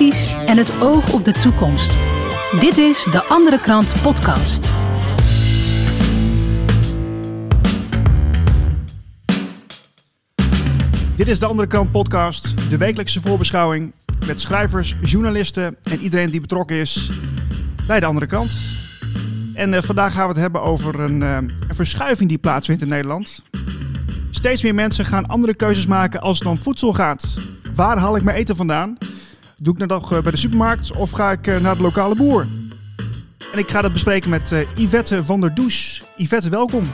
en het oog op de toekomst. Dit is de Andere Krant Podcast. Dit is de Andere Krant Podcast, de wekelijkse voorbeschouwing met schrijvers, journalisten en iedereen die betrokken is bij de Andere Krant. En eh, vandaag gaan we het hebben over een, eh, een verschuiving die plaatsvindt in Nederland. Steeds meer mensen gaan andere keuzes maken als het om voedsel gaat. Waar haal ik mijn eten vandaan? Doe ik dat nog eh, bij de supermarkt of ga ik eh, naar de lokale boer? En ik ga dat bespreken met eh, Yvette van der Does. Yvette, welkom.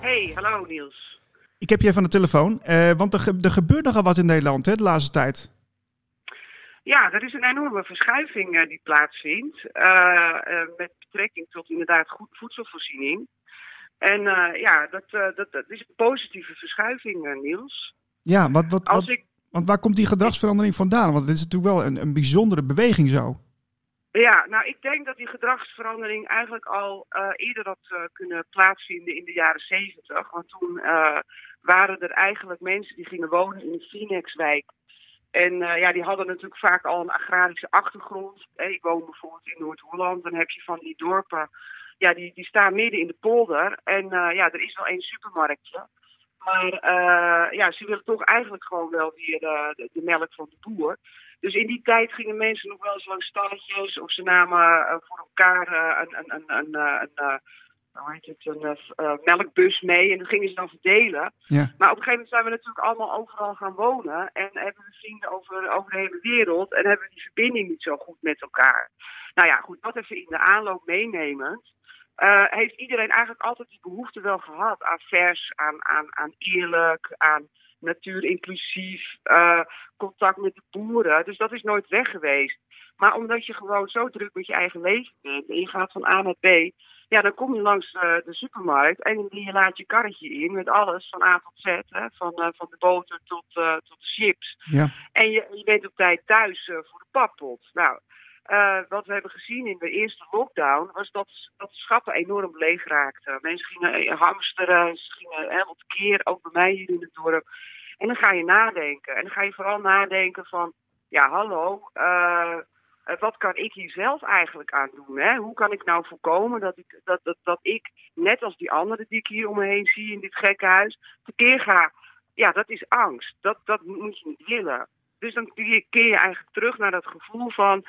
Hey, hallo Niels. Ik heb je even aan de telefoon, eh, want er, ge- er gebeurt nogal wat in Nederland hè, de laatste tijd. Ja, er is een enorme verschuiving die plaatsvindt. met betrekking tot inderdaad goed voedselvoorziening. En ja, dat, dat, dat is een positieve verschuiving, Niels. Ja, wat, wat, Als wat- ik, want waar komt die gedragsverandering vandaan? Want dit is natuurlijk wel een, een bijzondere beweging zo. ja, nou, ik denk dat die gedragsverandering eigenlijk al eh, eerder had eh, kunnen plaatsvinden in de jaren zeventig. Want toen eh, waren er eigenlijk mensen die gingen wonen in de Phoenixwijk. En ja, die hadden natuurlijk vaak al een agrarische achtergrond. Ik woon bijvoorbeeld in Noord-Holland. Dan heb je van die dorpen, ja, die, die staan midden in de polder. En ja, er is wel één supermarktje. Maar eh, ja, ze willen toch eigenlijk gewoon wel weer eh, de, de melk van de boer. Dus in die tijd gingen mensen nog wel eens langs stalletjes. Of ze namen eh, voor elkaar een, een, een, een, een, hoe heet het, een melkbus mee. En dat gingen ze dan verdelen. Ja. Maar op een gegeven moment zijn we natuurlijk allemaal overal gaan wonen. En hebben we vrienden over, over de hele wereld. En hebben we die verbinding niet zo goed met elkaar. Nou ja, goed, dat even in de aanloop meenemend. Eh, heeft iedereen eigenlijk altijd die behoefte wel gehad aan vers, aan, aan, aan eerlijk, aan natuur inclusief, eh, contact met de boeren. Dus dat is nooit weg geweest. Maar omdat je gewoon zo druk met je eigen leven bent en je gaat van A naar B, ja, dan kom je langs eh, de supermarkt en je laat je karretje in met alles van A tot Z, hè, van, van de boter tot, tot de chips. Ja. En je, je bent op tijd thuis voor de pappot. Nou, eh, wat we hebben gezien in de eerste lockdown was dat, dat schappen enorm leeg raakten. Mensen gingen eh, hamsteren, ze gingen helemaal tekeer, ook bij mij hier in het dorp. En dan ga je nadenken. En dan ga je vooral nadenken van, ja hallo, eh, wat kan ik hier zelf eigenlijk aan doen? Hè? Hoe kan ik nou voorkomen dat ik, dat, dat, dat ik, net als die anderen die ik hier om me heen zie in dit gekke huis, tekeer ga? Ja, dat is angst. Dat, dat moet je niet willen. Dus dan keer je eigenlijk terug naar dat gevoel van,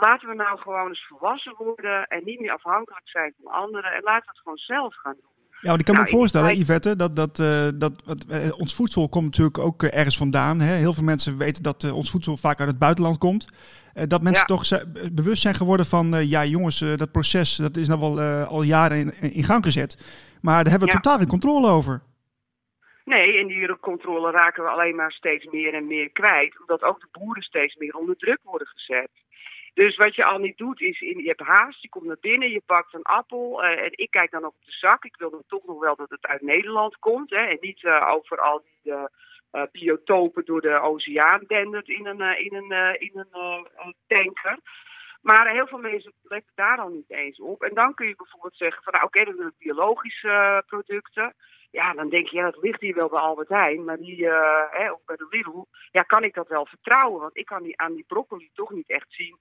laten we nou gewoon eens volwassen worden en niet meer afhankelijk zijn van anderen. En laten we het gewoon zelf gaan doen. Ja, want ik kan me Nou, ook voorstellen, Yvette, dat, dat, eh, dat wat, eh, ons voedsel komt natuurlijk ook eh, ergens vandaan. Hè? Heel veel mensen weten dat ons voedsel vaak uit het buitenland komt. Dat mensen Ja. toch bewust zijn geworden van, ja jongens, dat proces dat is nou wel al jaren in, in gang gezet. Maar daar hebben we Ja. totaal geen controle over. Nee, en die controle raken we alleen maar steeds meer en meer kwijt. Omdat ook de boeren steeds meer onder druk worden gezet. Dus wat je al niet doet is, in, je hebt haast, je komt naar binnen, je pakt een appel. eh, en ik kijk dan op de zak. Ik wil toch nog wel dat het uit Nederland komt. Hè, en niet eh, over al die eh, biotopen door de oceaan dendert in een, in een, in een tanker. Maar heel veel mensen letten daar dan niet eens op. En dan kun je bijvoorbeeld zeggen van nou oké, dan wil ik biologische producten. Ja, dan denk je, ja, dat ligt hier wel bij Albert Heijn. Maar die, eh, hè, ook bij de Lidl, ja, kan ik dat wel vertrouwen? Want ik kan die, aan die broccoli toch niet echt zien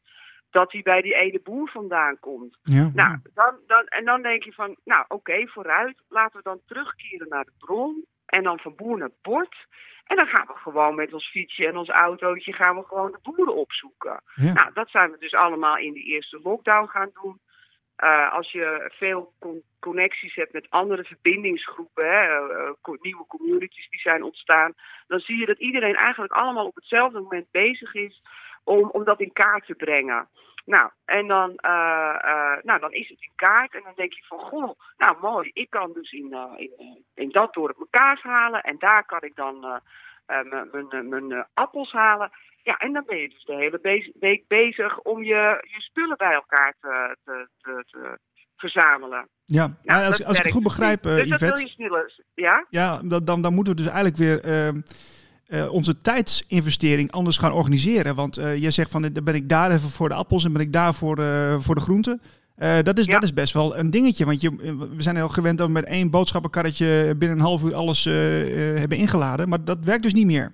dat die bij die ene boer vandaan komt. Ja. Nou, dan, dan, en dan denk je van, nou oké, vooruit. Laten we dan terugkeren naar de bron. En dan van boer naar bord. En dan gaan we gewoon met ons fietsje en ons autootje gaan we gewoon de boeren opzoeken. Ja. Nou, dat zijn we dus allemaal in die eerste lockdown gaan doen. Eh, als je veel con- connecties hebt met andere verbindingsgroepen, hè, eh, co- nieuwe communities die zijn ontstaan, dan zie je dat iedereen eigenlijk allemaal op hetzelfde moment bezig is om, om dat in kaart te brengen. Nou, en dan, eh, eh, nou, dan is het in kaart en dan denk je van, goh, nou mooi, ik kan dus in, eh, in, eh, dat dorp mijn kaas halen en daar kan ik dan eh, eh, mijn- mijn eh, eh, appels halen. Ja, en dan ben je dus de hele week bezig om je, je spullen bij elkaar te, te, te, te verzamelen. ja. Nou, als, als ik het goed dus begrijp, eh, dus dat wil Yvette, je sneller, ja? ja, dan, dan moeten we dus eigenlijk weer eh, eh, onze tijdsinvestering anders gaan organiseren. Want eh jij zegt van, dan ben ik daar even voor de appels en ben ik daar voor, voor de groenten. Dat, is, Ja. dat is best wel een dingetje. Want je, we zijn heel gewend dat we met één boodschappenkarretje binnen een half uur alles hebben ingeladen. Maar dat werkt dus niet meer.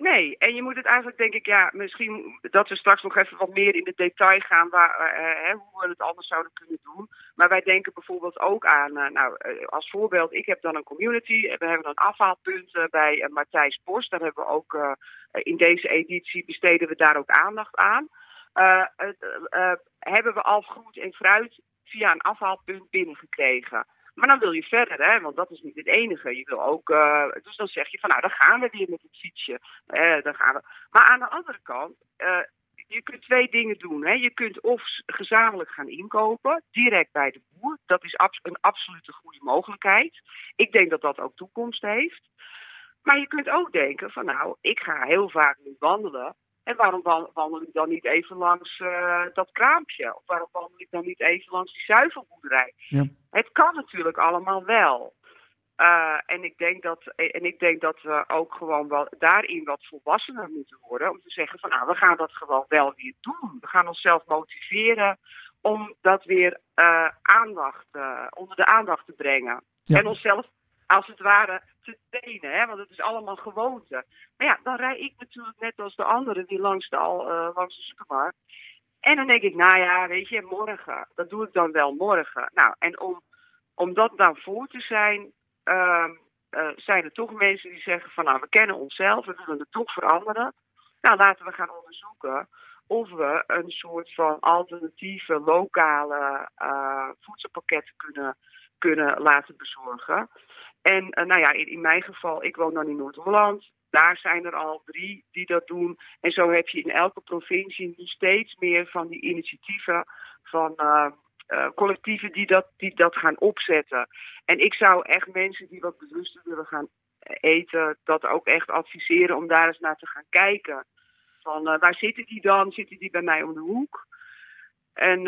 Nee, en je moet het eigenlijk, denk ik, ja, misschien dat we straks nog even wat meer in het detail gaan waar, uh, hoe we het anders zouden kunnen doen. Maar wij denken bijvoorbeeld ook aan, uh, nou, als voorbeeld, ik heb dan een community. We hebben een afhaalpunt bij Matthijs Bos. Daar hebben we ook in deze editie besteden we daar ook aandacht aan. hebben we al groente en fruit via een afhaalpunt binnengekregen. Maar dan wil je verder, hè, want dat is niet het enige. Je wil ook, uh, dus dan zeg je van nou, dan gaan we weer met het fietsje. Uh, dan gaan we. Maar aan de andere kant, uh, je kunt twee dingen doen. Hè. Je kunt of gezamenlijk gaan inkopen, direct bij de boer. Dat is abs een absolute goede mogelijkheid. Ik denk dat dat ook toekomst heeft. Maar je kunt ook denken van nou, ik ga heel vaak nu wandelen. En waarom wandel ik dan niet even langs uh, dat kraampje? Of waarom wandel ik dan niet even langs die zuivelboerderij? Ja. Het kan natuurlijk allemaal wel. Uh, en, ik denk dat, en ik denk dat we ook gewoon wel daarin wat volwassener moeten worden. Om te zeggen van nou, we gaan dat gewoon wel weer doen. We gaan onszelf motiveren om dat weer uh, aandacht, onder de aandacht te brengen. Ja. En onszelf als het ware te trainen, hè? want het is allemaal gewoonte. Maar ja, dan rij ik natuurlijk net als de anderen die langs de, al, uh, langs de supermarkt. En dan denk ik, nou ja, weet je, morgen. Dat doe ik dan wel morgen. Nou, en om, om dat dan voor te zijn, uh, uh, zijn er toch mensen die zeggen van, nou, we kennen onszelf, we willen het toch veranderen. Nou, laten we gaan onderzoeken of we een soort van alternatieve lokale uh, voedselpakketten kunnen, kunnen laten bezorgen. En uh, nou ja, in, mijn geval, ik woon dan in Noord-Holland. Daar zijn er al drie die dat doen. En zo heb je in elke provincie nu steeds meer van die initiatieven van uh, uh, collectieven die dat, die dat gaan opzetten. En ik zou echt mensen die wat bewuster willen gaan eten, dat ook echt adviseren om daar eens naar te gaan kijken. Van waar zitten die dan? Zitten die bij mij om de hoek? En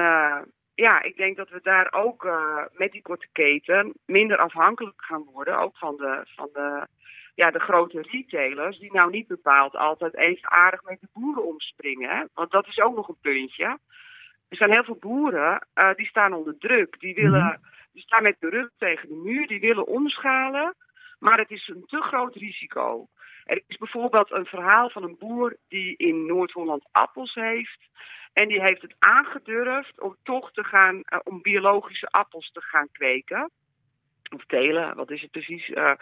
ja, ik denk dat we daar ook uh, met die korte keten minder afhankelijk gaan worden. Ook van de, van de, ja, de grote retailers, die nou niet bepaald altijd even aardig met de boeren omspringen. Hè? Want dat is ook nog een puntje. Er zijn heel veel boeren uh, die staan onder druk. Die, willen, mm-hmm. die staan met de rug tegen de muur, die willen omschalen. Maar het is een te groot risico. Er is bijvoorbeeld een verhaal van een boer die in Noord-Holland appels heeft. En die heeft het aangedurfd om toch te gaan, uh, om biologische appels te gaan kweken. Of telen, wat is het precies? Uh,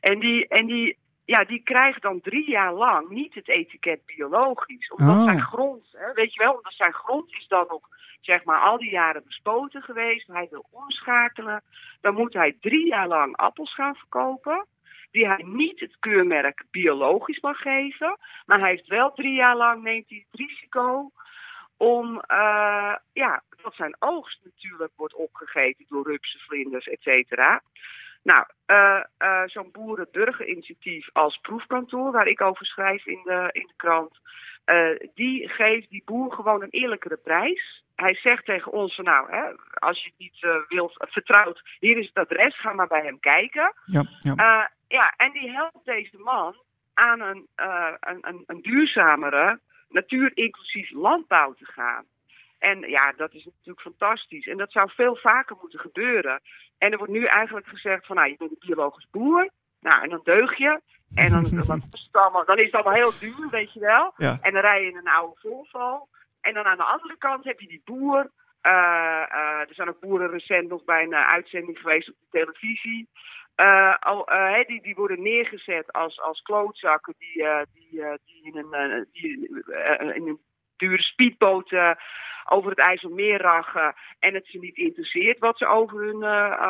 en die, en die, ja, die krijgt dan drie jaar lang niet het etiket biologisch. Omdat oh. zijn grond, hè, weet je wel, omdat zijn grond is dan nog zeg maar al die jaren bespoten geweest. Hij wil omschakelen. Dan moet hij drie jaar lang appels gaan verkopen. Die hij niet het keurmerk biologisch mag geven. Maar hij heeft wel drie jaar lang neemt hij het risico om uh, ja, dat zijn oogst natuurlijk wordt opgegeten door rupsen, vlinders, et cetera. Nou, uh, uh, zo'n boerenburgerinitiatief als proefkantoor, waar ik over schrijf in de, in de krant, die geeft die boer gewoon een eerlijkere prijs. Hij zegt tegen ons van nou, hè, als je het niet wilt, vertrouwt, hier is het adres, ga maar bij hem kijken. Ja, ja. Ja en die helpt deze man aan een, een, een, een duurzamere natuur inclusief landbouw te gaan. En ja, dat is natuurlijk fantastisch. En dat zou veel vaker moeten gebeuren. En er wordt nu eigenlijk gezegd van, nou, je bent een biologisch boer. Nou, en dan deug je. En dan, dan, is, het allemaal, dan is het allemaal heel duur, weet je wel. En dan rij je in een oude Volvo. En dan aan de andere kant heb je die boer. Uh, uh, er zijn ook boeren recent nog bij een uh, uitzending geweest op de televisie. Uh, al, uh, die, die worden neergezet als, als klootzakken die, uh, die, die, in een, die in een dure speedboot over het IJsselmeer rachen en het ze niet interesseert wat ze over hun,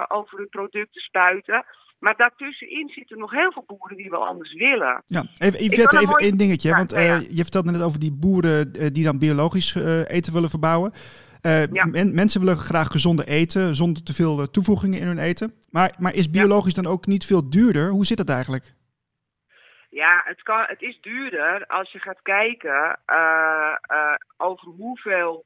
over hun producten spuiten. Maar daartussenin zitten nog heel veel boeren die wel anders willen. Ja, even, even, even één dingetje. want je vertelde net over die boeren die dan biologisch eten willen verbouwen. Uh, mensen willen graag gezonde eten zonder te veel eh, toevoegingen in hun eten. Maar, maar is biologisch dan ook niet veel duurder? Hoe zit dat eigenlijk? Ja, het, kan, het is duurder als je gaat kijken uh, over hoeveel,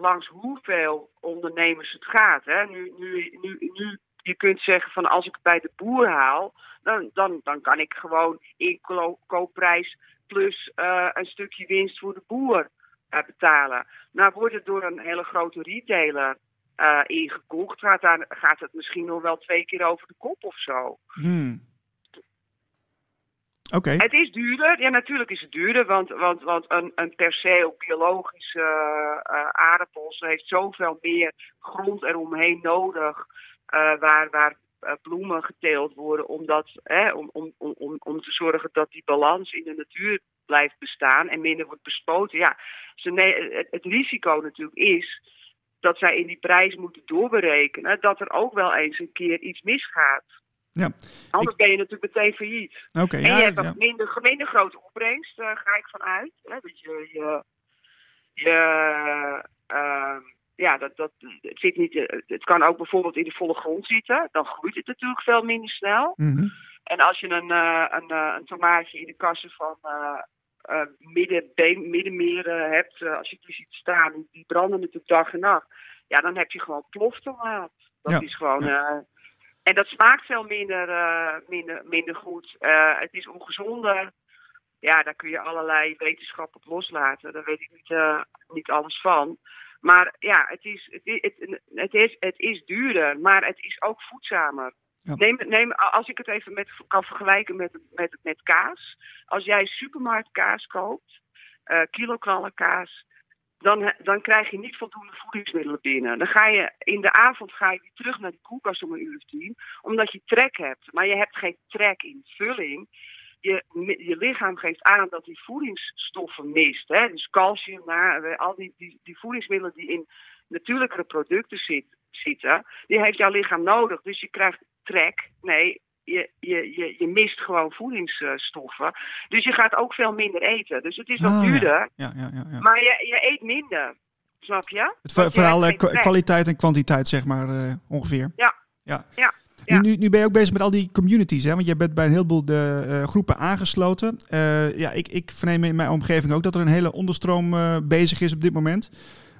langs hoeveel ondernemers het gaat. Hè? Nu, nu, nu, nu, je kunt zeggen van als ik het bij de boer haal, dan, dan, dan kan ik gewoon inkoopprijs plus een stukje winst voor de boer betalen. Nou, wordt het door een hele grote retailer uh, ingekocht, gaat, daar, gaat het misschien nog wel twee keer over de kop of zo. Hmm. Oké. Het is duurder, ja natuurlijk is het duurder, want, want, want een, een per se ook biologische uh, aardappels heeft zoveel meer grond eromheen nodig, uh, waar, waar bloemen geteeld worden, omdat, hè, om, om, om, om te zorgen dat die balans in de natuur blijft bestaan en minder wordt bespoten. Ja, ze, nee, het, risico natuurlijk is dat zij in die prijs moeten doorberekenen dat er ook wel eens een keer iets misgaat. Ja. Anders ben je natuurlijk meteen failliet. Okay, en ja, je hebt ja. minder, minder grote opbrengst, uh, ga ik vanuit. Hè? Dat je, je, je uh, ja, dat, dat, het, zit niet, het kan ook bijvoorbeeld in de volle grond zitten. Dan groeit het natuurlijk veel minder snel. Mm -hmm. En als je een, uh, een, een tomaatje in de kassen van uh, midden, middenmeren hebt, als je die ziet staan, die branden natuurlijk dag en nacht. Ja, dan heb je gewoon ploftomaat. Dat Ja, is gewoon. eh, en dat smaakt veel minder, eh, minder, minder goed. Eh, het is ongezonder. Ja, daar kun je allerlei wetenschappen op loslaten. Daar weet ik niet, eh, niet alles van. Maar ja, het is, het, is, het, het is, het is duurder, maar het is ook voedzamer. Neem, neem, als ik het even met, kan vergelijken met, met, kaas. Als jij supermarktkaas koopt, eh kiloknallen kaas, dan, dan krijg je niet voldoende voedingsmiddelen binnen. Dan ga je in de avond ga je weer terug naar die koelkast om een uur of tien, omdat je trek hebt. Maar je hebt geen trek in vulling. Je, je lichaam geeft aan dat hij voedingsstoffen mist. Hè? Dus calcium, nou, al die, die, die voedingsmiddelen die in natuurlijkere producten zit, zitten, die heeft jouw lichaam nodig. Dus je krijgt trek. Nee, je, je, je, je mist gewoon voedingsstoffen. Dus je gaat ook veel minder eten. Dus het is wel Ah, duurder, Ja, ja, ja, ja. maar je, je eet minder. Snap je? Het verhaal eh, kwaliteit en kwantiteit, zeg maar, eh, ongeveer. Ja. ja. Ja, Nu, ja. nu, nu ben je ook bezig met al die communities, hè? want je bent bij een heleboel de, eh, groepen aangesloten. Ja, ik, ik verneem in mijn omgeving ook dat er een hele onderstroom bezig is op dit moment.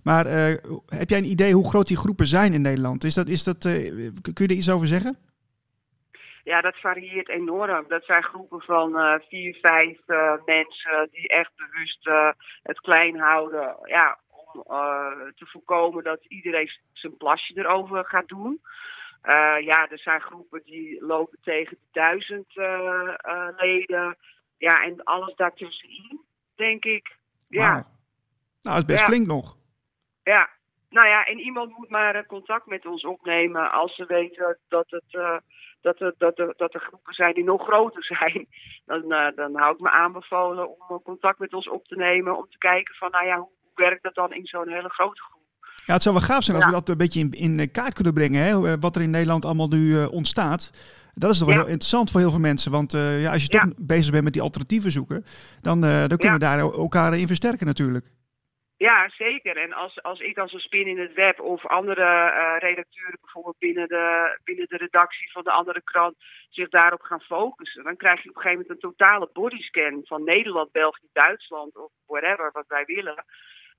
Maar eh, heb jij een idee hoe groot die groepen zijn in Nederland? Is dat, is dat, eh, kun je er iets over zeggen? Ja, dat varieert enorm. Dat zijn groepen van eh, vier, vijf mensen die echt bewust het klein houden. Ja, om te voorkomen dat iedereen zijn plasje erover gaat doen. Ja, er zijn groepen die lopen tegen de duizend leden. Ja, en alles daartussenin, denk ik. Ja. Nou, dat is best Ja. flink nog. Ja, nou ja, en iemand moet maar eh, contact met ons opnemen als ze weten dat, het, eh, dat, er, dat, er, dat er groepen zijn die nog groter zijn. Dan, eh, dan hou ik me aanbevolen om contact met ons op te nemen. Om te kijken van, nou ja, hoe, werkt dat dan in zo'n hele grote groep? Ja, het zou wel gaaf zijn als Ja. we dat een beetje in, in kaart kunnen brengen. Hè? Wat er in Nederland allemaal nu ontstaat. Dat is toch wel heel interessant voor heel veel mensen. Want ja, als je toch bezig bent met die alternatieven zoeken, dan, dan kunnen we daar el- elkaar in versterken natuurlijk. Ja, zeker. En als, als ik als een spin in het web of andere eh, redacteuren bijvoorbeeld binnen de, binnen de redactie van de andere krant zich daarop gaan focussen, dan krijg je op een gegeven moment een totale bodyscan van Nederland, België, Duitsland of whatever wat wij willen.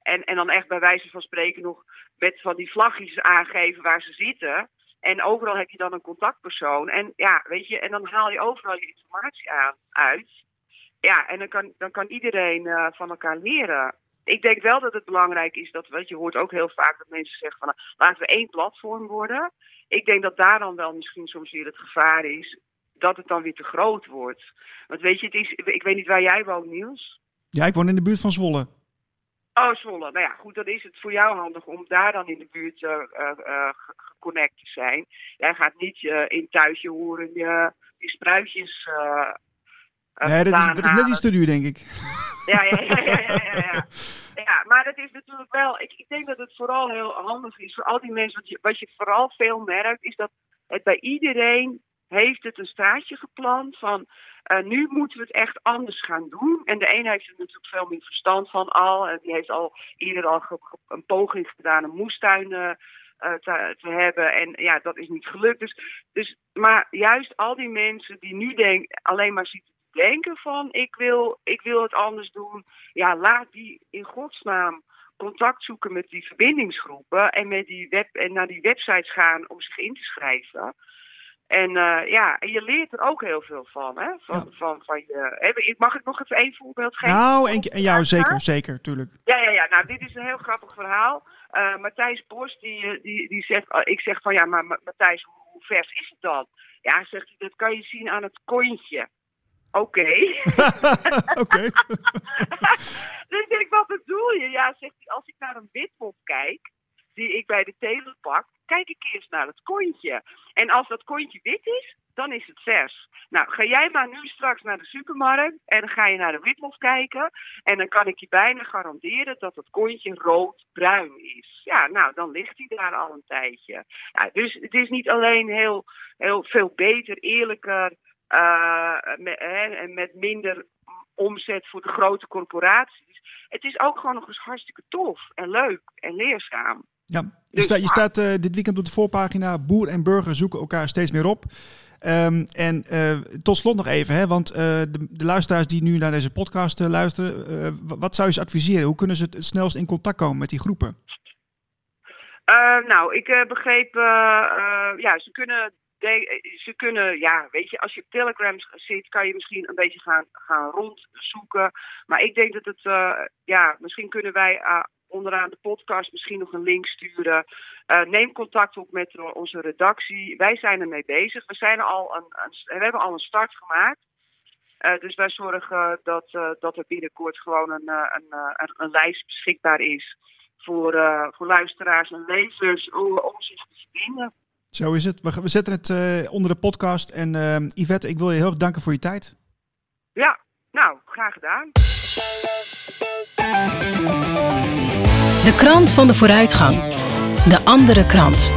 En, en dan echt bij wijze van spreken nog met van die vlaggetjes aangeven waar ze zitten. En overal heb je dan een contactpersoon. En ja, weet je, en dan haal je overal je informatie aan, uit. Ja, en dan kan, dan kan iedereen eh, van elkaar leren. Ik denk wel dat het belangrijk is dat, weet je, hoort ook heel vaak dat mensen zeggen van, nou, laten we één platform worden. Ik denk dat daar dan wel misschien soms weer het gevaar is dat het dan weer te groot wordt. Want weet je, het is, ik weet niet waar jij woont, Niels. Ja, ik woon in de buurt van Zwolle. Oh, Zwolle. Nou ja, goed, dan is het voor jou handig om daar dan in de buurt ge- geconnect te zijn. Jij gaat niet in thuisje horen je, je spruitjes nee, dat is, vandaan dat is net iets te duur, denk ik. Ja, ja, ja, ja, ja, maar dat is natuurlijk wel. Ik, ik denk dat het vooral heel handig is voor al die mensen. Wat je, wat je vooral veel merkt, is dat het bij iedereen heeft het een staartje gepland van. eh, nu moeten we het echt anders gaan doen. En de een heeft er natuurlijk veel meer verstand van al. En die heeft al eerder al een poging gedaan een moestuin eh, eh, te, te hebben. En ja, dat is niet gelukt. Dus, dus, maar juist al die mensen die nu denk, alleen maar zitten te denken van ik wil, ik wil het anders doen. Ja, laat die in godsnaam contact zoeken met die verbindingsgroepen en, met die web, en naar die websites gaan om zich in te schrijven. En eh, ja, en je leert er ook heel veel van. Hè? Van, Ja. van, van je, hè, mag ik nog even één voorbeeld geven? Nou, en, en jou zeker, zeker, tuurlijk. Ja, ja, ja. Nou, dit is een heel grappig verhaal. Eh, Matthijs Bos, die, eh, die, die zegt, ik zeg van ja, maar Ma- Matthijs, hoe, hoe vers is het dan? Ja, zegt hij, dat kan je zien aan het kontje. Oké. Oké. dus ik denk, wat bedoel je? Ja, zegt hij, als ik naar een witmop kijk, die ik bij de teler pak, kijk ik eerst naar het kontje. En als dat kontje wit is, dan is het vers. Nou, ga jij maar nu straks naar de supermarkt en dan ga je naar de witmof kijken. En dan kan ik je bijna garanderen dat het kontje rood-bruin is. Ja, nou, dan ligt hij daar al een tijdje. Ja, dus het is niet alleen heel, heel veel beter, eerlijker met, hè, met minder omzet voor de grote corporaties. Het is ook gewoon nog eens hartstikke tof en leuk en leerzaam. Ja, je, dus, sta, je staat uh, dit weekend op de voorpagina. Boer en burger zoeken elkaar steeds meer op. Um, en uh, tot slot nog even, hè, want uh, de, de, luisteraars die nu naar deze podcast luisteren, wat zou je ze adviseren? Hoe kunnen ze het snelst in contact komen met die groepen? nou, ik begreep, ja, ze kunnen, ze kunnen, ja, weet je, als je op Telegram zit, kan je misschien een beetje gaan, gaan rondzoeken. Maar ik denk dat het, ja, misschien kunnen wij onderaan de podcast misschien nog een link sturen. Neem contact op met onze redactie. Wij zijn ermee bezig. We, zijn al een, we hebben al een start gemaakt. Dus wij zorgen dat, dat er binnenkort gewoon een, een, een, een lijst beschikbaar is voor, voor luisteraars en lezers om, om zich te verbinden. Zo is het. We, we zetten het onder de podcast. En Yvette, ik wil je heel erg danken voor je tijd. Ja, nou, graag gedaan. De krant van de vooruitgang. De andere krant.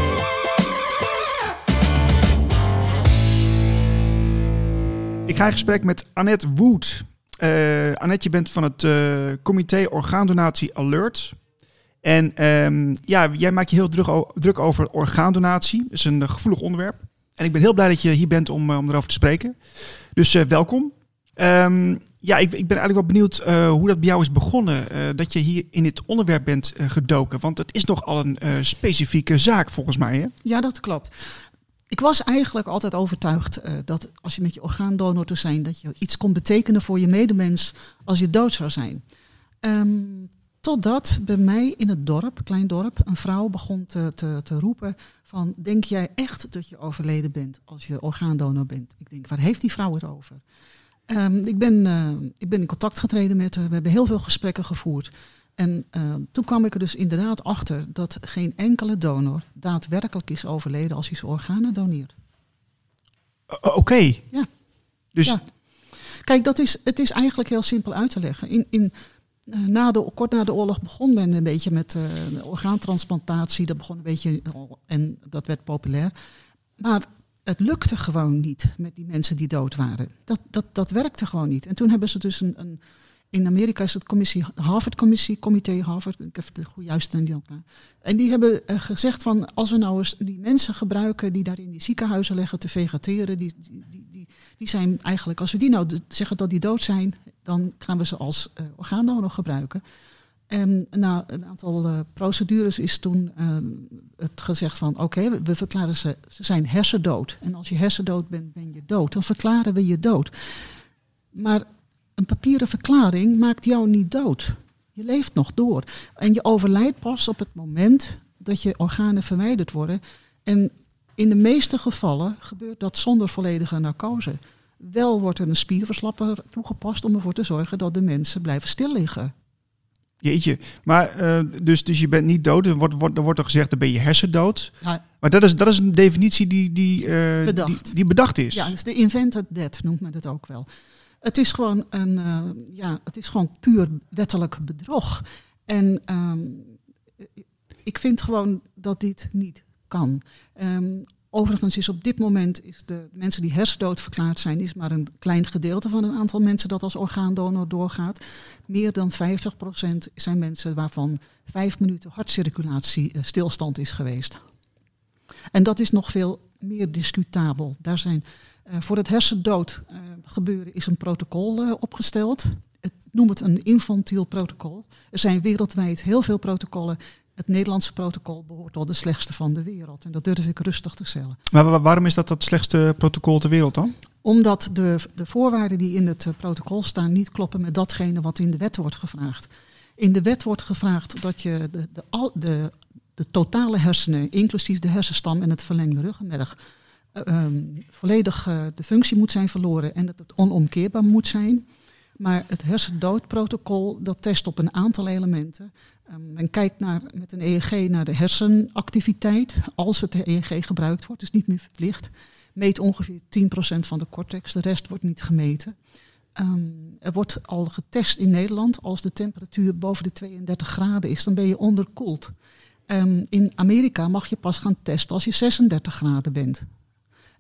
Ik ga in gesprek met Annette Wood. Uh, Annette, je bent van het uh, comité Orgaandonatie Alert. En um, ja, jij maakt je heel druk, druk, over orgaandonatie. Dat is een gevoelig onderwerp. En ik ben heel blij dat je hier bent om, om erover te spreken. Dus uh, welkom. Um, ja, ik, ik, ben eigenlijk wel benieuwd hoe dat bij jou is begonnen. Dat je hier in dit onderwerp bent gedoken. Want het is nogal een specifieke zaak volgens mij. Hè? Ja, dat klopt. Ik was eigenlijk altijd overtuigd dat als je met je orgaandonor te zijn, dat je iets kon betekenen voor je medemens als je dood zou zijn. Um, totdat bij mij in het dorp, klein dorp, een vrouw begon te, te, te roepen van, denk jij echt dat je overleden bent als je orgaandonor bent? Ik denk, waar heeft die vrouw het over? Um, ik, ben, uh, ik ben in contact getreden met haar. We hebben heel veel gesprekken gevoerd. En uh, toen kwam ik er dus inderdaad achter dat geen enkele donor daadwerkelijk is overleden als hij zijn organen doneert. Oké. Okay. Ja. Dus. Ja. Kijk, dat is, het is eigenlijk heel simpel uit te leggen. In, in, na de, kort na de oorlog begon men een beetje met orgaantransplantatie. Dat begon een beetje en dat werd populair. Maar het lukte gewoon niet met die mensen die dood waren. Dat, dat, dat werkte gewoon niet. En toen hebben ze dus een, een in Amerika is het commissie, Harvard-commissie, comité Harvard, ik heb de goede juiste die En die hebben uh, gezegd van als we nou eens die mensen gebruiken die daar in die ziekenhuizen leggen te vegeteren, die, die, die, die, zijn eigenlijk, als we die nou zeggen dat die dood zijn, dan gaan we ze als uh, orgaandonor gebruiken. En na een aantal uh, procedures is toen het gezegd van oké, we, we, verklaren ze, ze zijn hersendood. En als je hersendood bent, ben je dood. Dan verklaren we je dood. Maar een papieren verklaring maakt jou niet dood. Je leeft nog door. En je overlijdt pas op het moment dat je organen verwijderd worden. En in de meeste gevallen gebeurt dat zonder volledige narcose. Wel wordt er een spierverslapper toegepast om ervoor te zorgen dat de mensen blijven stil liggen. Jeetje, maar uh, dus, dus je bent niet dood. Er wordt, wordt, er wordt er gezegd, dan ben je hersendood. Ja. Maar dat is, dat is een definitie die, die, uh, bedacht. Die, die, bedacht is. Ja, dus de invented death noemt men het ook wel. Het is gewoon een, uh, ja, het is gewoon puur wettelijk bedrog. En um, ik vind gewoon dat dit niet kan. Um, Overigens is op dit moment is de mensen die hersendood verklaard zijn, is maar een klein gedeelte van het aantal mensen dat als orgaandonor doorgaat. Meer dan 50% zijn mensen waarvan vijf minuten hartcirculatie uh, stilstand is geweest. En dat is nog veel meer discutabel. Daar zijn, voor het hersendood uh, gebeuren is een protocol opgesteld. Het, noem het een infantiel protocol. Er zijn wereldwijd heel veel protocollen het Nederlandse protocol behoort tot de slechtste van de wereld. En dat durf ik rustig te stellen. Maar waarom is dat het slechtste protocol ter wereld dan? Omdat de, de voorwaarden die in het eh, protocol staan niet kloppen met datgene wat in de wet wordt gevraagd. In de wet wordt gevraagd dat je de, de, al, de, de totale hersenen, inclusief de hersenstam en het verlengde ruggenmerg, ehm, volledig eh, de functie moet zijn verloren en dat het onomkeerbaar moet zijn. Maar het hersendoodprotocol dat test op een aantal elementen. Um, men kijkt naar, met een EEG naar de hersenactiviteit als het EEG gebruikt wordt, dus niet meer verplicht. Meet ongeveer 10% van de cortex, de rest wordt niet gemeten. Um, er wordt al getest in Nederland, als de temperatuur boven de 32 graden is, dan ben je onderkoeld. In Amerika mag je pas gaan testen als je 36 graden bent.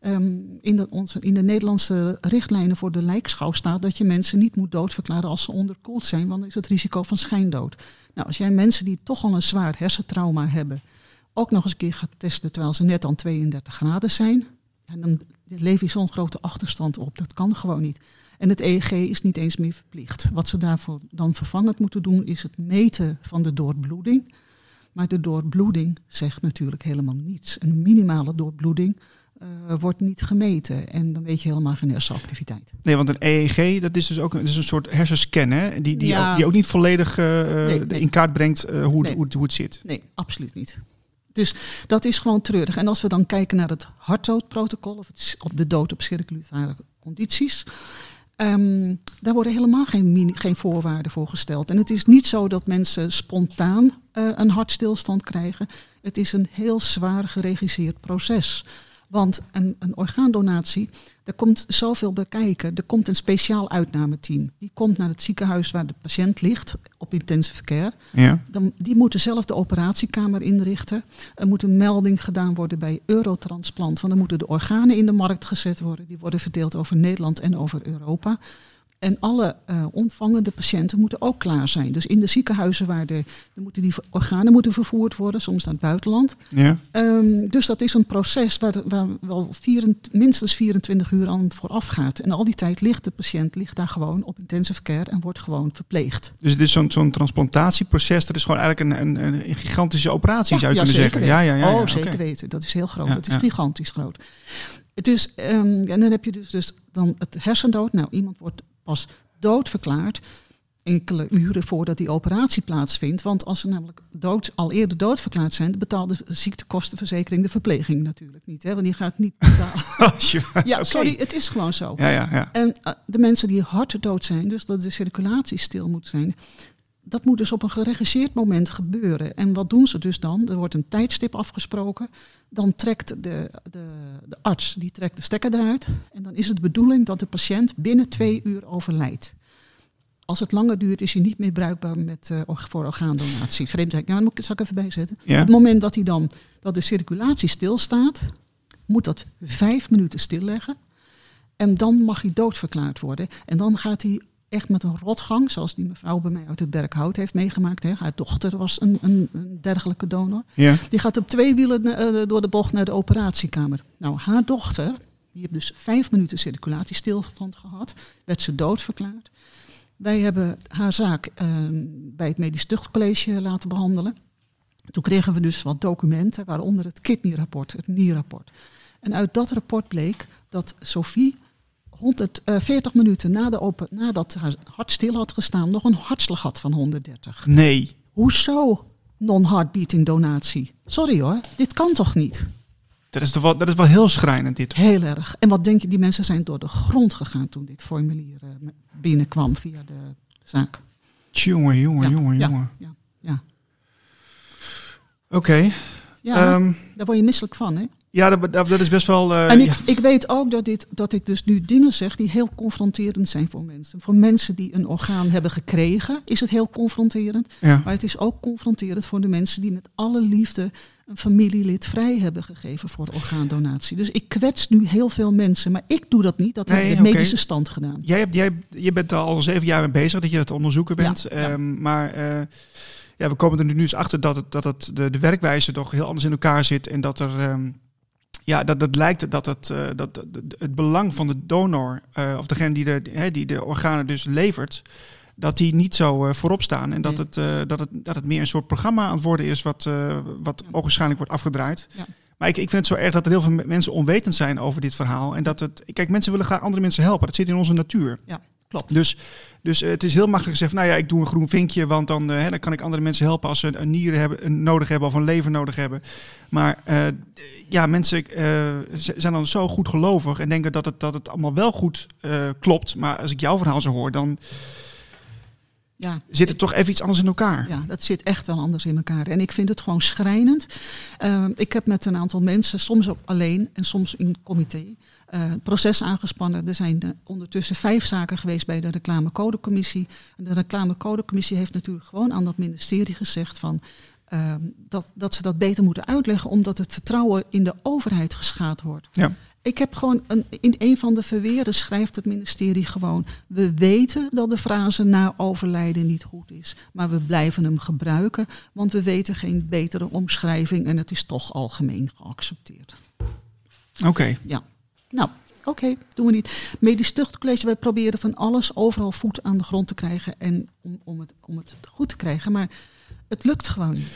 Um, in, de, onze, in de Nederlandse richtlijnen voor de lijkschouw staat dat je mensen niet moet doodverklaren als ze onderkoeld zijn, want dan is het risico van schijndood. Nou, als jij mensen die toch al een zwaar hersentrauma hebben, ook nog eens een keer gaat testen terwijl ze net aan 32 graden zijn, en dan leef je zo'n grote achterstand op. Dat kan gewoon niet. En het EEG is niet eens meer verplicht. Wat ze daarvoor dan vervangend moeten doen, is het meten van de doorbloeding. Maar de doorbloeding zegt natuurlijk helemaal niets. Een minimale doorbloeding uh, wordt niet gemeten. En dan weet je helemaal geen hersenactiviteit. Nee, want een EEG, dat is dus ook een, is een soort hersenscan, hè? Die, die, ja. ook, die ook niet volledig uh, nee, nee. in kaart brengt uh, hoe, nee. hoe, hoe het zit. Nee, absoluut niet. Dus dat is gewoon treurig. En als we dan kijken naar het hartdoodprotocol, of het, op de dood op circulaire condities, um, daar worden helemaal geen, geen voorwaarden voor gesteld. En het is niet zo dat mensen spontaan een hartstilstand krijgen. Het is een heel zwaar geregisseerd proces. Want een, een orgaandonatie, er komt zoveel bij kijken. Er komt een speciaal uitnameteam. Die komt naar het ziekenhuis waar de patiënt ligt, op intensive care. Ja. Dan, die moeten zelf de operatiekamer inrichten. Er moet een melding gedaan worden bij Eurotransplant. Want dan moeten de organen in de markt gezet worden. Die worden verdeeld over Nederland en over Europa. En alle uh, ontvangende patiënten moeten ook klaar zijn. Dus in de ziekenhuizen waar de, de moeten die organen moeten vervoerd worden, soms naar het buitenland. Ja. Um, dus dat is een proces waar, waar wel vier, minstens 24 uur aan vooraf gaat. En al die tijd ligt de patiënt ligt daar gewoon op intensive care en wordt gewoon verpleegd. Dus het is zo'n zo'n transplantatieproces, dat is gewoon eigenlijk een, een, een gigantische operatie, ja, zou je ja, kunnen zeggen. Weten. Ja, ja, ja, oh, zeker okay. weten. Dat is heel groot. dat is gigantisch groot. Dus, um, en dan heb je dus, dus dan het hersendood. Nou, iemand wordt pas doodverklaard enkele uren voordat die operatie plaatsvindt. Want als ze namelijk dood, al eerder doodverklaard zijn, betaalt de ziektekostenverzekering de verpleging natuurlijk niet. Hè? Want die gaat niet betalen. ja, okay. sorry, het is gewoon zo. Ja, ja, ja. En uh, de mensen die hartdood zijn, dus dat de circulatie stil moet zijn, dat moet dus op een geregisseerd moment gebeuren. En wat doen ze dus dan? Er wordt een tijdstip afgesproken. Dan trekt de, de, de arts die trekt de stekker eruit. En dan is het de bedoeling dat de patiënt binnen twee uur overlijdt. Als het langer duurt, is hij niet meer bruikbaar met, uh, voor orgaandonatie. Vreemd nou, dat moet ik, zal ik even bijzetten. Ja. Op het moment dat hij dan dat de circulatie stilstaat, moet dat vijf minuten stilleggen. En dan mag hij doodverklaard worden. En dan gaat hij echt met een rotgang, zoals die mevrouw bij mij uit het Berkhout heeft meegemaakt. Hè. Haar dochter was een, een, een dergelijke donor. Ja. Die gaat op twee wielen uh, door de bocht naar de operatiekamer. Nou, haar dochter, die heeft dus vijf minuten circulatiestilstand gehad, werd ze doodverklaard. Wij hebben haar zaak uh, bij het Medisch Tuchtcollege laten behandelen. Toen kregen we dus wat documenten, waaronder het kidney-rapport, het nierrapport. En uit dat rapport bleek dat Sophie 140 minuten na de open, nadat haar hart stil had gestaan, nog een hartslag had van 130. Nee. Hoezo non-heartbeating donatie? Sorry hoor, dit kan toch niet? Dat is, wel, dat is wel heel schrijnend dit. Heel erg. En wat denk je, die mensen zijn door de grond gegaan toen dit formulier uh, binnenkwam via de zaak. Jongen, jongen, ja, jongen, ja, jongen. Ja, ja. Oké. Okay. Ja, um, daar word je misselijk van, hè? Ja, dat, dat is best wel. Uh, en ik, ja. ik weet ook dat, dit, dat ik dus nu dingen zeg die heel confronterend zijn voor mensen. Voor mensen die een orgaan hebben gekregen, is het heel confronterend. Ja. Maar het is ook confronterend voor de mensen die met alle liefde een familielid vrij hebben gegeven voor orgaandonatie. Dus ik kwets nu heel veel mensen, maar ik doe dat niet. Dat Nee, heeft de medische stand gedaan. Jij, hebt, jij je bent er al zeven jaar mee bezig dat je dat onderzoeken bent. Ja. Um, maar uh, ja, we komen er nu eens achter dat, het, dat het, de, de werkwijze toch heel anders in elkaar zit. En dat er. Um, ja, dat het lijkt dat het, uh, dat het belang van de donor, uh, of degene die de, hè, die de organen dus levert, dat die niet zo uh, voorop staan. En dat, Nee. het, dat, het, dat het meer een soort programma aan het worden is, wat, wat ogenschijnlijk wordt afgedraaid. Ja. Maar ik, ik vind het zo erg dat er heel veel me- mensen onwetend zijn over dit verhaal. En dat het. Kijk, mensen willen graag andere mensen helpen. Dat zit in onze natuur. Ja. Klopt. Dus, dus eh, het is heel makkelijk gezegd, nou ja, ik doe een groen vinkje, want dan, eh, hè, dan kan ik andere mensen helpen als ze een nier hebben, een nodig hebben of een lever nodig hebben. Maar eh, ja, mensen zijn dan zo goed gelovig en denken dat het, dat het allemaal wel goed klopt. Maar als ik jouw verhaal zo hoor, dan Ja, zit het toch even iets anders in elkaar. Ja, dat zit echt wel anders in elkaar. En ik vind het gewoon schrijnend. Ik heb met een aantal mensen, soms ook alleen en soms in comité, het proces aangespannen. Er zijn uh, ondertussen vijf zaken geweest bij de reclamecodecommissie. En de reclamecodecommissie heeft natuurlijk gewoon aan dat ministerie gezegd van... Uh, dat, dat ze dat beter moeten uitleggen, omdat het vertrouwen in de overheid geschaad wordt. Ja. Ik heb gewoon een, in een van de verweren schrijft het ministerie gewoon: we weten dat de frase na overlijden niet goed is, maar we blijven hem gebruiken, want we weten geen betere omschrijving en het is toch algemeen geaccepteerd. Oké. Okay. Ja. Nou, oké, okay, doen we niet. Medisch Tuchtcollege, wij proberen van alles overal voet aan de grond te krijgen en om, om, het, om het goed te krijgen, maar het lukt gewoon niet.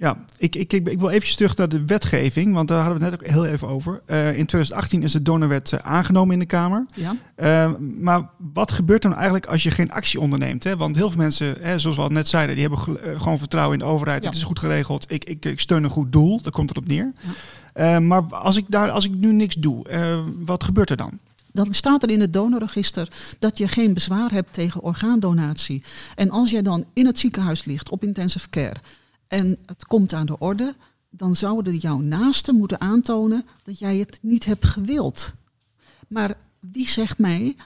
Ja, ik, ik, ik, ik wil even terug naar de wetgeving, want daar hadden we het net ook heel even over. Uh, in 2018 is de donorwet uh, aangenomen in de Kamer. Ja. Uh, maar wat gebeurt dan eigenlijk als je geen actie onderneemt? Hè? Want heel veel mensen, hè, zoals we al net zeiden, die hebben eh, gewoon vertrouwen in de overheid. Ja. Het is goed geregeld. Ik, ik, ik steun een goed doel. Daar komt het op neer. Ja. Eh, maar als ik, daar, als ik nu niks doe, eh, wat gebeurt er dan? dan staat er in het donorregister dat je geen bezwaar hebt tegen orgaandonatie. En als jij dan in het ziekenhuis ligt op intensive care en het komt aan de orde, dan zouden jouw naasten moeten aantonen dat jij het niet hebt gewild. Maar wie zegt mij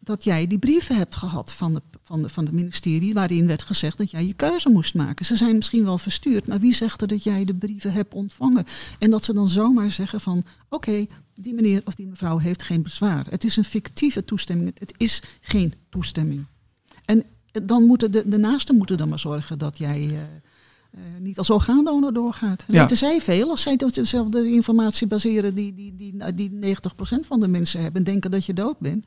dat jij die brieven hebt gehad van de, van, de, van het ministerie waarin werd gezegd dat jij je keuze moest maken? Ze zijn misschien wel verstuurd, maar wie zegt er dat jij de brieven hebt ontvangen? En dat ze dan zomaar zeggen van oké, okay, die meneer of die mevrouw heeft geen bezwaar. Het is een fictieve toestemming, het is geen toestemming. En dan moeten de, de naasten moeten dan maar zorgen dat jij... Uh, uh, niet als orgaandonor doorgaat. Ja. Weten zij veel als zij dezelfde informatie baseren die, die, die, die 90% van de mensen hebben en denken dat je dood bent?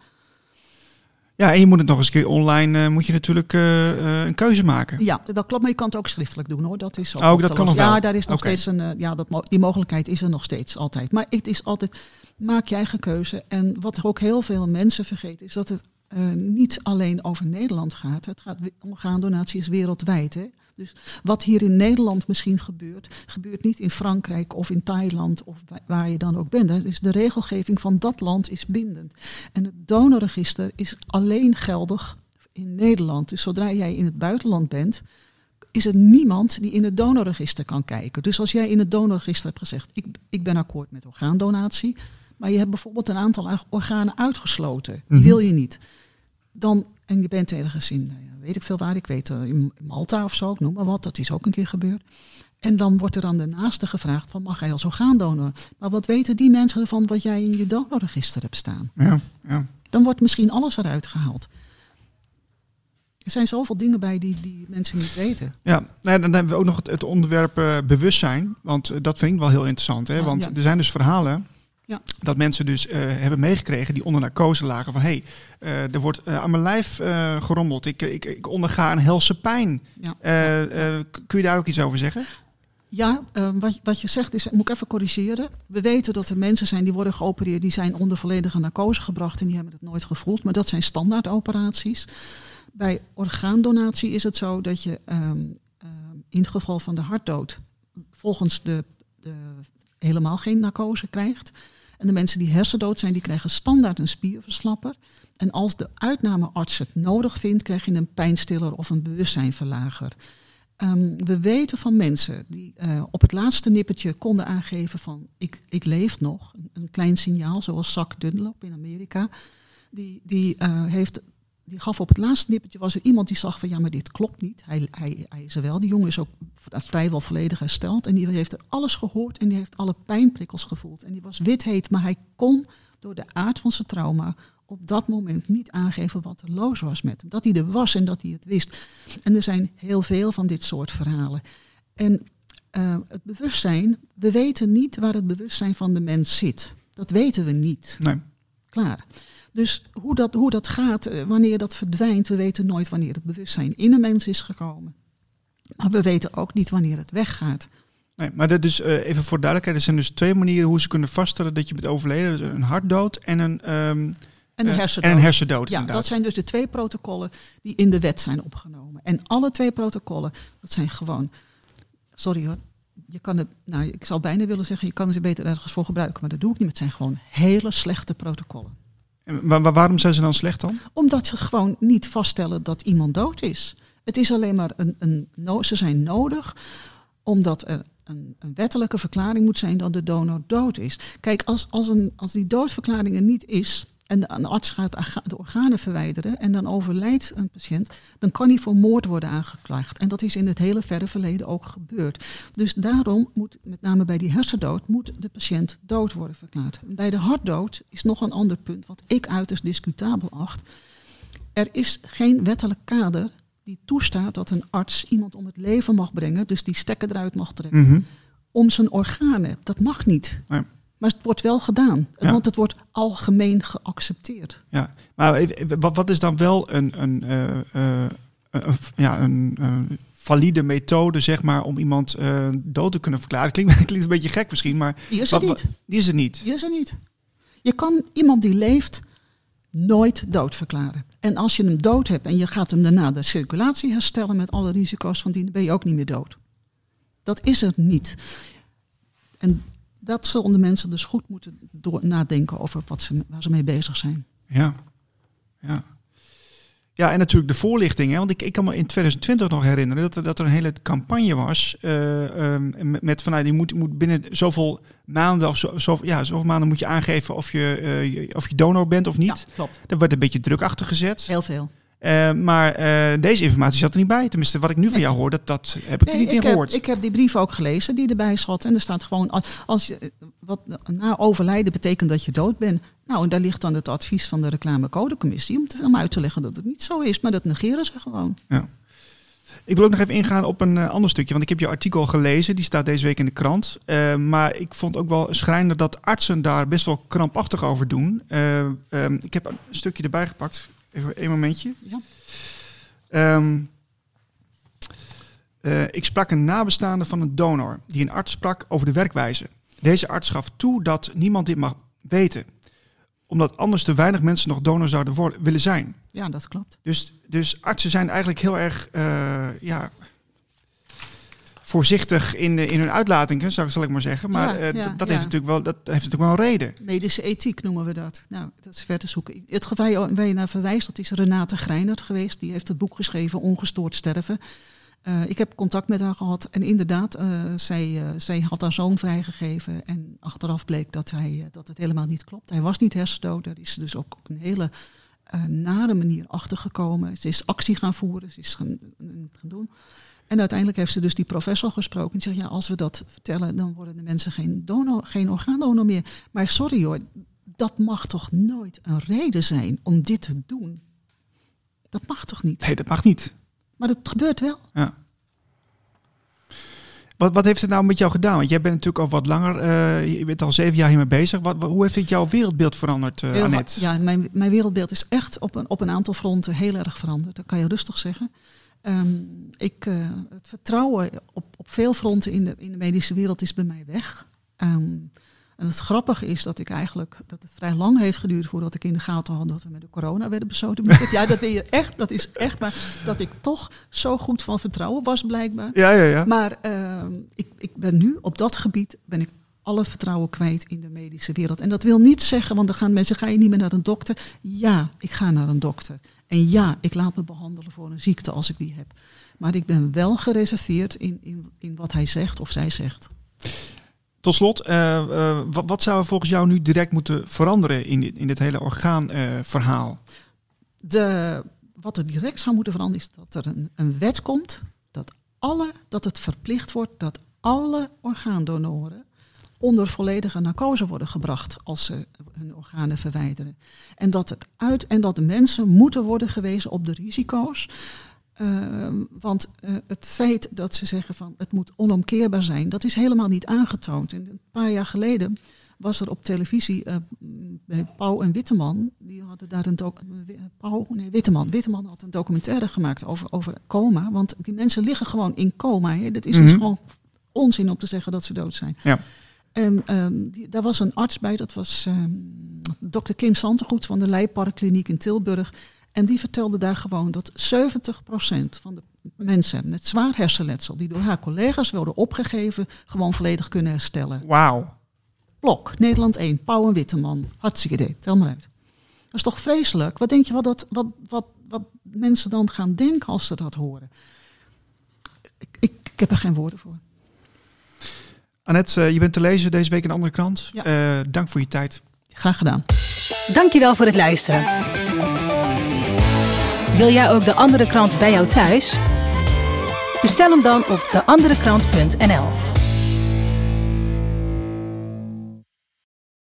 Ja, en je moet het nog eens een keer online, uh, moet je natuurlijk uh, een keuze maken. Ja, dat klopt, maar je kan het ook schriftelijk doen hoor. Dat is ook, oh, dat kan nog wel. Ja, daar is nog okay. steeds een, ja, dat, die mogelijkheid is er nog steeds altijd. Maar het is altijd, maak je eigen keuze. En wat ook heel veel mensen vergeten is dat het niet alleen over Nederland gaat. Het gaat, orgaandonatie is wereldwijd hè. Dus wat hier in Nederland misschien gebeurt, gebeurt niet in Frankrijk of in Thailand of waar je dan ook bent. Dus de regelgeving van dat land is bindend. En het donorregister is alleen geldig in Nederland. Dus zodra jij in het buitenland bent, is er niemand die in het donorregister kan kijken. Dus als jij in het donorregister hebt gezegd, ik, ik ben akkoord met orgaandonatie, maar je hebt bijvoorbeeld een aantal organen uitgesloten, die Mhm. wil je niet. Dan, en je bent ergens in, weet ik veel waar, ik weet in Malta of zo, ik noem maar wat, dat is ook een keer gebeurd. En dan wordt er aan de naaste gevraagd van mag hij als orgaandonor? Maar wat weten die mensen ervan wat jij in je donorregister hebt staan? Ja, ja. Dan wordt misschien alles eruit gehaald. Er zijn zoveel dingen bij die, die mensen niet weten. Ja, nou, dan hebben we ook nog het, het onderwerp uh, bewustzijn. Want uh, dat vind ik wel heel interessant. Hè? Ja, want ja. er zijn dus verhalen Ja. dat mensen dus uh, hebben meegekregen die onder narcose lagen. Van hé, hey, er wordt aan mijn lijf gerommeld. Ik, ik, ik onderga een helse pijn. Ja. kun je daar ook iets over zeggen? Ja, wat, wat, je zegt is, moet ik even corrigeren. We weten dat er mensen zijn die worden geopereerd, die zijn onder volledige narcose gebracht en die hebben het nooit gevoeld. Maar dat zijn standaard operaties. Bij orgaandonatie is het zo dat je um, uh, in het geval van de hartdood volgens de, de helemaal geen narcose krijgt. En de mensen die hersendood zijn, die krijgen standaard een spierverslapper. En als de uitnamearts het nodig vindt, krijg je een pijnstiller of een bewustzijnverlager. Um, we weten van mensen die uh, op het laatste nippertje konden aangeven van ik, ik leef nog. Een klein signaal, zoals Zak Dunlop in Amerika. Die, die, uh, heeft, die gaf op het laatste nippertje, was er iemand die zag van ja, maar dit klopt niet. Hij, hij, hij is er wel. Die jongen is ook vrijwel volledig hersteld. En die heeft alles gehoord en die heeft alle pijnprikkels gevoeld. En die was wit heet, maar hij kon door de aard van zijn trauma op dat moment niet aangeven wat er los was met hem. Dat hij er was en dat hij het wist. En er zijn heel veel van dit soort verhalen. En uh, het bewustzijn, we weten niet waar het bewustzijn van de mens zit. Dat weten we niet. Nee. Klaar. Dus hoe dat, hoe dat gaat, uh, wanneer dat verdwijnt, we weten nooit wanneer het bewustzijn in een mens is gekomen. Maar we weten ook niet wanneer het weggaat. Nee, maar dat is uh, even voor duidelijkheid, er zijn dus twee manieren hoe ze kunnen vaststellen dat je bent overleden. Dus een hartdood en een, um, En een Eh, hersendood. en een hersendood, Ja, inderdaad. dat zijn dus de twee protocollen die in de wet zijn opgenomen. En alle twee protocollen, dat zijn gewoon, sorry hoor, je kan het, nou, ik zou bijna willen zeggen, je kan ze beter ergens voor gebruiken, maar dat doe ik niet. Het zijn gewoon hele slechte protocollen. Waarom zijn ze dan slecht dan? Omdat ze gewoon niet vaststellen dat iemand dood is. Het is alleen maar een, een ze zijn nodig omdat er een, een wettelijke verklaring moet zijn dat de donor dood is. Kijk, als, als, een, als die doodverklaring er niet is en een arts gaat de organen verwijderen en dan overlijdt een patiënt, dan kan hij voor moord worden aangeklaagd. En dat is in het hele verre verleden ook gebeurd. Dus daarom moet, met name bij die hersendood, moet de patiënt dood worden verklaard. Bij de hartdood is nog een ander punt wat ik uiterst discutabel acht. Er is geen wettelijk kader die toestaat dat een arts iemand om het leven mag brengen, dus die stekker eruit mag trekken, Mhm. om zijn organen. Dat mag niet. Nee. Maar het wordt wel gedaan, Ja. want het wordt algemeen geaccepteerd. Ja, maar wat, is dan wel een, een, eh, eh, een, ja, een valide methode, zeg maar, om iemand eh, dood te kunnen verklaren? Klinkt, klinkt een beetje gek misschien, maar Die is er wat- niet. die is er niet. Die is er niet. Je kan iemand die leeft nooit dood verklaren. En als je hem dood hebt en je gaat hem daarna de circulatie herstellen met alle risico's van die, dan ben je ook niet meer dood. Dat is er niet. En dat zullen de mensen dus goed moeten door nadenken over wat ze, waar ze mee bezig zijn. Ja, ja. Ja, en natuurlijk de voorlichting. Hè? Want ik, ik kan me in 2020 nog herinneren dat er, dat er een hele campagne was. eh, ehm, met, vanuit je moet, moet binnen zoveel maanden of zo, zo, ja, zoveel maanden moet je aangeven of je, eh, je- of je donor bent of niet. Ja, klopt. Daar werd een beetje druk achter gezet. Heel veel. Eh, maar eh, deze informatie zat er niet bij. Tenminste, wat ik nu van jou hoor, dat, dat heb ik er niet in heb, gehoord. ik heb die brief ook gelezen die erbij zat. En er staat gewoon, als- je, wat na overlijden betekent dat je dood bent. Nou, en daar ligt dan het advies van de reclamecodecommissie om, te, om uit te leggen dat het niet zo is. Maar dat negeren ze gewoon. Ik wil ook nog even ingaan op een eh, ander stukje. Want ik heb je artikel gelezen. Die staat deze week in de krant. Maar ik vond ook wel schrijnend dat artsen daar best wel krampachtig over doen. Eh, ehm, ik heb een stukje erbij gepakt. Even één momentje. Ja. Ehm, eh, ik sprak een nabestaande van een donor die een arts sprak over de werkwijze. Deze arts gaf toe dat niemand dit mag weten, omdat anders te weinig mensen nog donor zouden worden, willen zijn. Ja, dat klopt. Dus, dus artsen zijn eigenlijk heel erg eh, ja, voorzichtig in, de- in hun uitlatingen, zou, zal ik maar zeggen. Maar Ja, eh, ja, dat, ja. heeft natuurlijk wel, dat heeft natuurlijk wel een reden. Medische ethiek noemen we dat. Nou, dat is ver te zoeken. Het geval waar je naar verwijst, dat is Renate Greinert geweest. Die heeft het boek geschreven, Ongestoord Sterven. Eh, ik heb contact met haar gehad en inderdaad, eh, zij, zij had haar zoon vrijgegeven. En achteraf bleek dat, hij, dat het helemaal niet klopt. Hij was niet hersendood. Daar is ze dus ook op een hele nare manier achtergekomen. Ze is actie gaan voeren, ze is gaan, gaan doen. En uiteindelijk heeft ze dus die professor gesproken. En zegt, ja, als we dat vertellen, dan worden de mensen geen, donor, geen orgaandonor meer. Maar sorry hoor, dat mag toch nooit een reden zijn om dit te doen? Dat mag toch niet? Nee, dat mag niet. Maar dat gebeurt wel. Ja. Wat, wat heeft het nou met jou gedaan? Want jij bent natuurlijk al wat langer, eh, je bent al zeven jaar hiermee bezig. Wat, wat- hoe heeft het jouw wereldbeeld veranderd, Heel- Annette? ja, mijn, mijn wereldbeeld is echt op een, op een aantal fronten heel erg veranderd. Dat kan je rustig zeggen. Ehm, ik, eh, het vertrouwen op, op veel fronten in de, in de medische wereld is bij mij weg. Ehm, en het grappige is dat ik eigenlijk dat het vrij lang heeft geduurd voordat ik in de gaten had dat we met de corona werden besodemieterd. ja, dat, je echt, dat is echt, maar dat ik toch zo goed van vertrouwen was blijkbaar. Ja, ja, ja. Maar ehm, ik, ik ben nu op dat gebied ben ik alle vertrouwen kwijt in de medische wereld. En dat wil niet zeggen, want dan gaan mensen, ga je niet meer naar een dokter? Ja, ik ga naar een dokter. En ja, ik laat me behandelen voor een ziekte als ik die heb. Maar ik ben wel gereserveerd in, in, in wat hij zegt of zij zegt. Tot slot, eh, eh, wat, wat zou er volgens jou nu direct moeten veranderen in dit, in dit hele orgaanverhaal? De, wat er direct zou moeten veranderen is dat er een, een wet komt dat, alle, dat het verplicht wordt dat alle orgaandonoren onder volledige narcose worden gebracht als ze hun organen verwijderen. En dat, het uit, en dat de mensen moeten worden gewezen op de risico's. Uh, want uh, het feit dat ze zeggen van het moet onomkeerbaar zijn, dat is helemaal niet aangetoond. En een paar jaar geleden was er op televisie uh, bij Pauw en Witteman, die hadden daar een doc Pauw, nee, Witteman. Witteman had een documentaire gemaakt over, over coma. Want die mensen liggen gewoon in coma. Hè. Dat is mm -hmm. dus gewoon onzin om te zeggen dat ze dood zijn. Ja. En ehm, die, daar was een arts bij, dat was ehm, dokter Kim Santegoed van de Leiparkkliniek in Tilburg. En die vertelde daar gewoon dat 70% van de mensen met zwaar hersenletsel, die door haar collega's worden opgegeven, gewoon volledig kunnen herstellen. Wauw. Blok, Nederland 1, Pauw en Witteman. Hartstikke idee, tel maar uit. Dat is toch vreselijk? Wat denk je wat, dat, wat, wat, wat mensen dan gaan denken als ze dat horen? Ik, ik, ik heb er geen woorden voor. Annette, eh, je bent te lezen deze week in een andere krant. Ja. Eh, dank voor je tijd. Graag gedaan. Dankjewel voor het luisteren. Wil jij ook de andere krant bij jou thuis? Bestel hem dan op deanderekrant.nl.